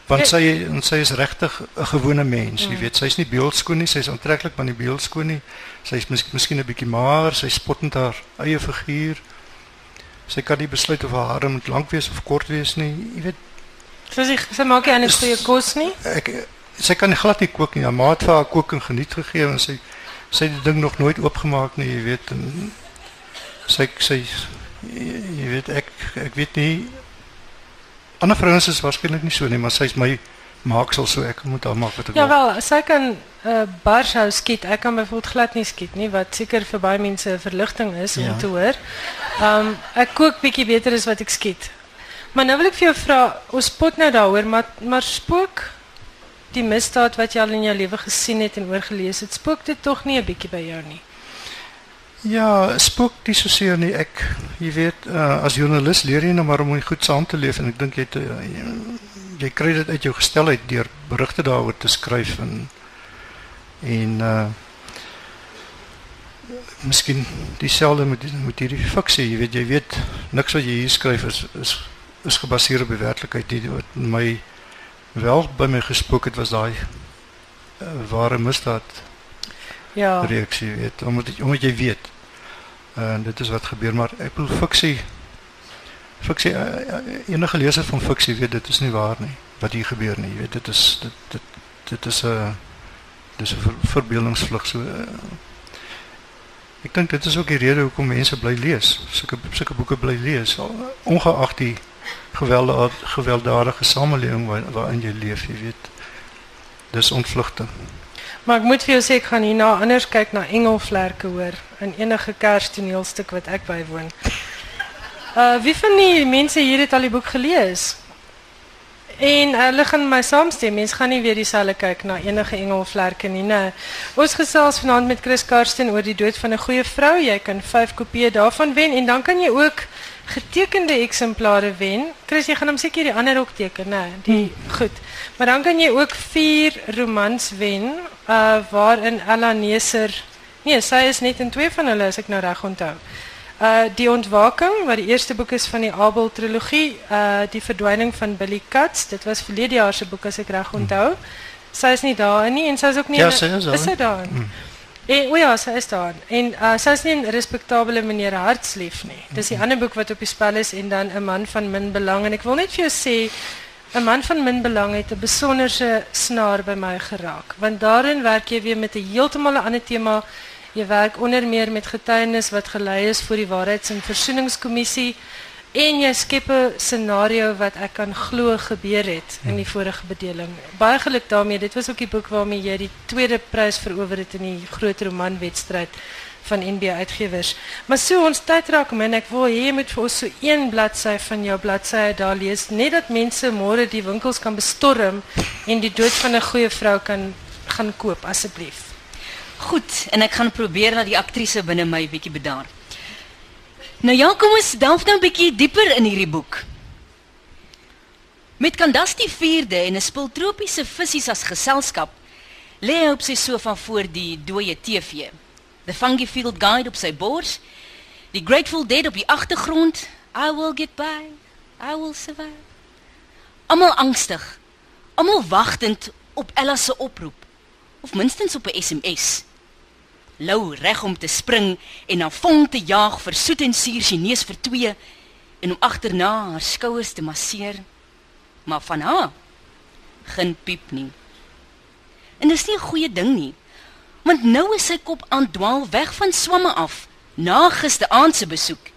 Want Ja. sy en sy is regtig 'n gewone mens, jy Mm. weet. Sy's nie beeldskoon nie, sy's aantreklik maar nie beeldskoon nie. Sy's miskien miskien 'n bietjie maar, sy spot met haar eie figuur. Sy kan nie besluit of haar hare moet lank wees of kort wees nie. Jy weet, sy sy maak nie eintlik goeie kos nie. ek sy kan glad nie kook nie. Haar ma het vir haar kook en geniet gegee en sy sy het die ding nog nooit oopgemaak nie, jy weet. En sy sy jy weet ek ek weet nie ander vrouens is waarskynlik nie so nie, maar sy's my maaksel so ek moet haar maak wat ek wil. Jawel, sy kan 'n uh, barshou skiet. Ek kan byvoorbeeld glad nie skiet nie, wat seker vir baie mense 'n verligting is Ja. om te hoor. Um, ek kook bietjie beter as wat ek skiet. Maar nou wil ek vir jou vra, ons spot nou daaroor, maar maar spook die misdaad wat jy al in jou lewe gesien het en oorgelees het, spook dit tog nie 'n bietjie by jou nie. Ja, spook nie so seer nie. Ek jy weet uh, as joernalis leer jy nou maar om goed saam te leef en ek dink jy het, uh, jy, jy kry dit uit jou gesteldheid deur berigte daaroor te skryf en en uh miskien dieselfde met met hierdie fiksie, jy weet jy weet niks wat jy hier skryf is is is gebaseer op die werklikheid. Die wat my wel by my gespook het was daai uh, ware misdaad Ja. reaksie weet omdat jy omdat jy weet en dit is wat gebeur maar ek bedoel fiksie fiksie eh, enige leser van fiksie weet dit is nie waar nie wat hier gebeur nie jy weet dit is dit dit dit is 'n dis 'n ver, verbeeldingsvlug so uh, ek dink dit is ook die rede hoekom mense bly lees sulke sulke boeke bly lees ongeag die gewelddadige gewelddadige samelewing waar, waarin jy leef jy weet dis ontvlugting Maar ek moet vir jou sê ek gaan hierna anders kyk na engelvlerke hoor in enige kerstoneelstuk wat ek bywoon. Uh wie van die mense hier het al die boek gelees? En hulle gaan my saamstem. Mense gaan nie weer dieselfde kyk na enige engelvlerke nie, nee. Ons gesels vanaand met Chris Karsten oor die dood van 'n goeie vrou. Jy kan 5 kopieë daarvan wen en dan kan jy ook getekende eksemplare wen. Chris, jy gaan hom seker die ander ook teken, né? Die goed. Maar dan kan jy ook 4 romans wen uh waarin Ella Neser Nee, sy is net in twee van hulle as ek nou reg onthou. Uh Die Ontwaking, wat die eerste boek is van die Abel trilogie, uh Die Verdwyning van Billy Katz. Dit was verlede jaar se boek as ek reg onthou. Sy is nie daarin nie en sy is ook nie Ja, in- sy is Is sy daarin. daarin? En o ja, sy is daar. En uh, sy is nie 'n respektabele meneer Hartslief nie. Dis die ander boek wat op die spel is en dan 'n man van min belang en ek wil net vir jou sê 'n man van min belang het 'n besonderse snaar by my geraak, want daarin werk jy weer met 'n heeltemal 'n ander tema. Jy werk onder meer met getuienis wat gelei is voor die Waarheids- en Versoeningskommissie en jy skep 'n scenario wat ek kan glo gebeur het in die vorige bedeling. Baie geluk daarmee. Dit was ook die boek waarmee jy die tweede prys verower het in die groot romanwedstryd van NB Uitgewers. Maar so ons tyd raak min. Ek wil hê jy moet vir ons so een bladsy van jou bladsye daar lees, net dat mense môre die winkels kan bestorm en die dood van 'n goeie vrou kan gaan koop asseblief. Goed, en ek gaan probeer dat die aktrise binne my bietjie bedaar. Nou ja, kom ons delf nou 'n bietjie dieper in hierdie boek. Met Candace die 4de en 'n spul tropiese visse as geselskap, lê hy op sy sofa voor die dooie TV. The Fungi Field Guide op sy bors, die Grateful Dead op die agtergrond, I will get by, I will survive. Almal angstig, almal wagtend op Ella se oproep of minstens op 'n SMS. Lou reg om te spring en na vong te jaag vir soet en suur Chinees vir twee en om agterna haar skouers te masseer. Maar van haar geen piep nie. En dis nie 'n goeie ding nie. Want nou is sy kop aan dwaal weg van swamme af na gisteraand se besoek.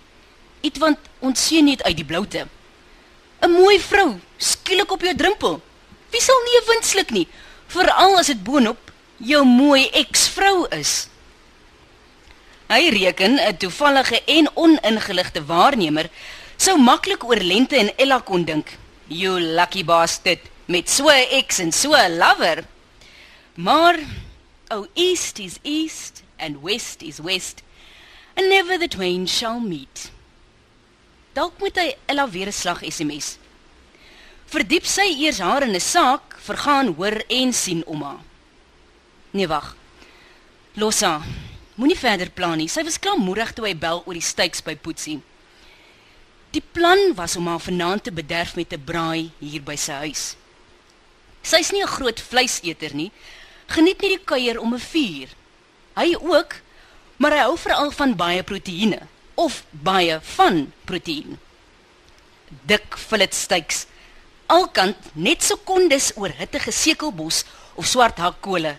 Iets want ons sien net uit die bloute. 'n Mooi vrou, skielik op jou drempel. Wie sal nie 'n wind sluk nie, veral as dit boonop jou mooi eksvrou is. Hy reken 'n toevallige en oningeligte waarnemer sou maklik oor Lente en Ella kon dink. You lucky bastard met so 'n ex en so 'n lover. Maar oh east is east and west is west and never the twain shall meet. Dalk moet hy Ella weer 'n slag SMS. Verdiep sy eers haar in 'n saak, vergaan hoor en sien ouma. Nee wag. Losa, moenie verder plan nie. Sy was klaarmoedig toe hy bel oor die steaks by Poetsie. Die plan was om haar vanaand te bederf met 'n braai hier by sy huis. Sy's nie 'n groot vleiseter nie. Geniet nie die kuier om 'n vuur. Hy ook, maar hy hou veral van baie proteïene of baie van proteïen. Dik fillet steaks. Alkant net sekondes oor hittige sekelbos of swart hakkole,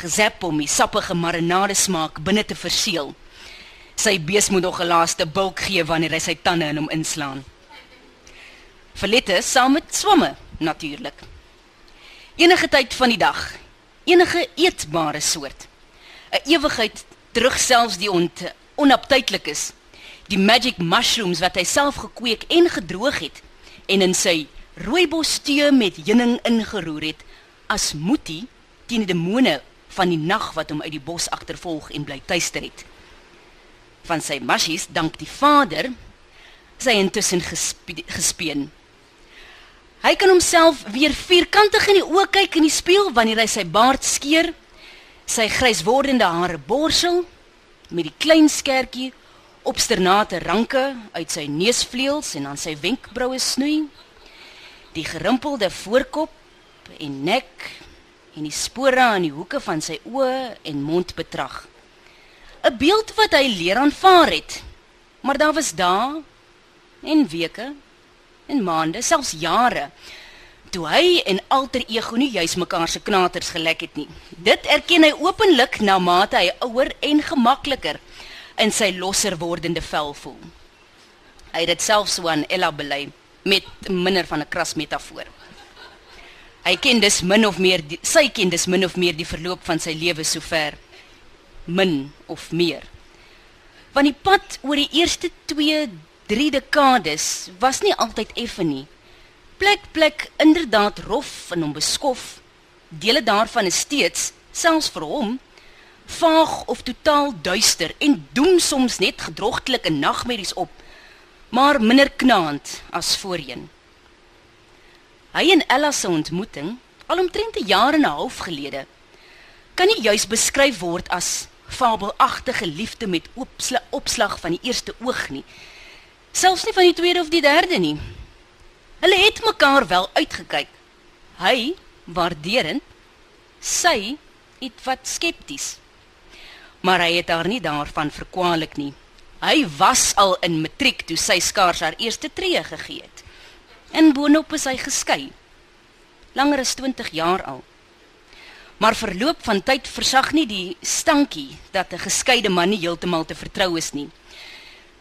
gezap om die sappige marinade smaak binne te verseël. Sy bees moet nog 'n laaste bulk gee wanneer hy sy tande in hom inslaan. Verlette saam met swamme natuurlik. Enige tyd van die dag, enige eetbare soort. 'n Ewigheid terug selfs die ont onaptydelik is. Die magic mushrooms wat hy self gekweek en gedroog het en in sy rooibos tee met heuning ingeroer het as moetie teen die demone van die nag wat hom uit die bos agtervolg en bly tuister het. Van sy mashies dank die Vader sy intussen gespe gespeen. Hy kan homself weer vierkantig in die oë kyk in die spieël wanneer hy sy baard skeer, sy grys wordende hare borsel met die klein skertjie obsternate ranke uit sy neusvleuels en aan sy wenkbroue snoei, die gerimpelde voorkop en nek en die spore aan die hoeke van sy oë en mond betrag. 'n Beeld wat hy leer aanvaar het. Maar daar was dae en weke en maande, selfs jare toe hy en alter ego nie juis mekaar se knaters gelek het nie. Dit erken hy openlik na mate hy ouer en gemakliker in sy losser wordende vel voel. Hy het dit self so aan Ella bely met minder van 'n kras metafoor. Hy ken dus min of meer die, sy ken dus min of meer die verloop van sy lewe sover min of meer. Want die pad oor die eerste 2, 3 dekades was nie altyd effe nie. Plek plek inderdaad rof en onbeskof. Dele daarvan is steeds selfs vir hom vaag of totaal duister en doem soms net gedrogtelike nagmerries op, maar minder knaand as voorheen. Hy en Ella se ontmoeting, al omtrent 'n jaar en 'n half gelede, kan nie juis beskryf word as fabelagtige liefde met opsla, opslag van die eerste oog nie. Selfs nie van die tweede of die derde nie. Hulle het mekaar wel uitgekyk. Hy waarderend, sy het wat skepties. Maar hy het haar nie daarvan verkwalik nie. Hy was al in matriek toe sy skaars haar eerste tree gegee het. En boonop is hy geskei. Langer as 20 jaar al. Maar verloop van tyd versag nie die stankie dat 'n geskeide man nie heeltemal te vertrou is nie.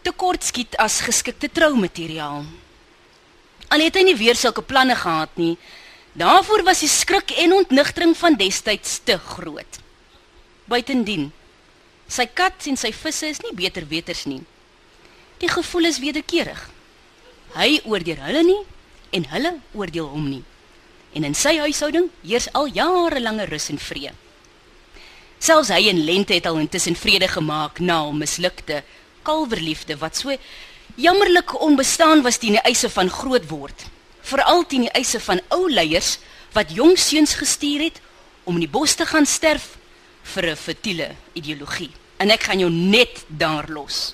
Tekort skiet as geskikte troumateriaal. Al het hy nie weer sulke planne gehad nie, daarvoor was die skrik en ontnigtering van destyds te groot. Buitendien, sy kat en sy visse is nie beter weters nie. Die gevoel is wederkerig. Hy oordeel hulle nie en hulle oordeel hom nie en in sy huishouding heers al jarelange rus en vrede. Selfs hy en Lente het al intussen vrede gemaak na 'n mislukte kalverliefde wat so jammerlik onbestaan was teen die eise van groot word, veral teen die eise van ou leiers wat jong seuns gestuur het om in die bos te gaan sterf vir 'n futiele ideologie. En ek gaan jou net daar los.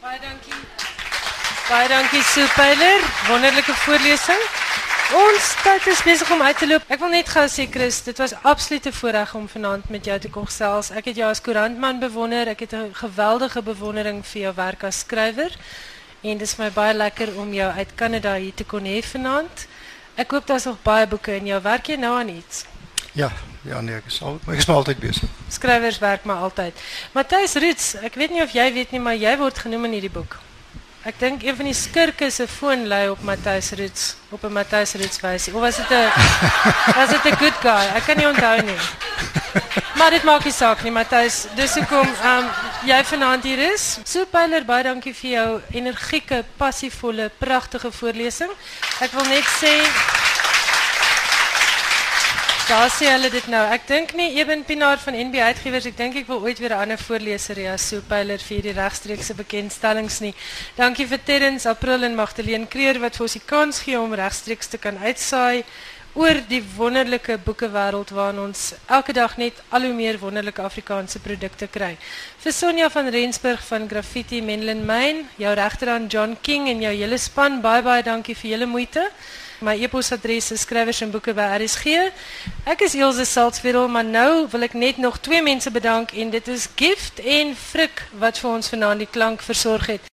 Baie dankie. Baie dankie Superler, wonderlike voorlesing. Ons tyd is besig om uit te loop. Ek wil net gou sê Chris, dit was absolute voorreg om vanaand met jou te kon gesels. Ek het jou as koerantman bewonder. Ek het 'n geweldige bewondering vir jou werk as skrywer. En dit is my baie lekker om jou uit Kanada hier te kon hê vanaand. Ek hoop daar's nog baie boeke in jou werk jy nou aan iets. Ja, ja nee, ek is al ek is maar altyd besig. Skrywers werk maar altyd. Matthys Roots, ek weet nie of jy weet nie, maar jy word genoem in hierdie boek. Ek dink een van die skurke se foon lui op Matthys Roots, op 'n Matthys Roots wysie. Of was dit 'n was dit 'n good guy? Ek kan nie onthou nie. Maar dit maak nie saak nie, Matthys. Dis hoekom ehm um, jy vanaand hier is. Soepyler, baie dankie vir jou energieke, passievolle, pragtige voorlesing. Ek wil net sê Daar sê hulle dit nou. Ek dink nie Eben Pinaar van NB Uitgewers, ek dink ek wil ooit weer 'n ander voorleser hê as Soepyler vir die regstreekse bekendstellings nie. Dankie vir Terrence April en Magdalene Kreer wat vir ons die kans gee om regstreeks te kan uitsaai oor die wonderlike boekewêreld waarin ons elke dag net al hoe meer wonderlike Afrikaanse produkte kry. Vir Sonja van Rensburg van Graffiti Menlyn Main, jou regterhand John King en jou hele span, baie baie dankie vir julle moeite. My e-posadres is skrywers en boeke by RSG. Ek is Elsje Saltzwedel, maar nou wil ek net nog twee mense bedank en dit is Gift en Frik wat vir ons vanaand die klank versorg het.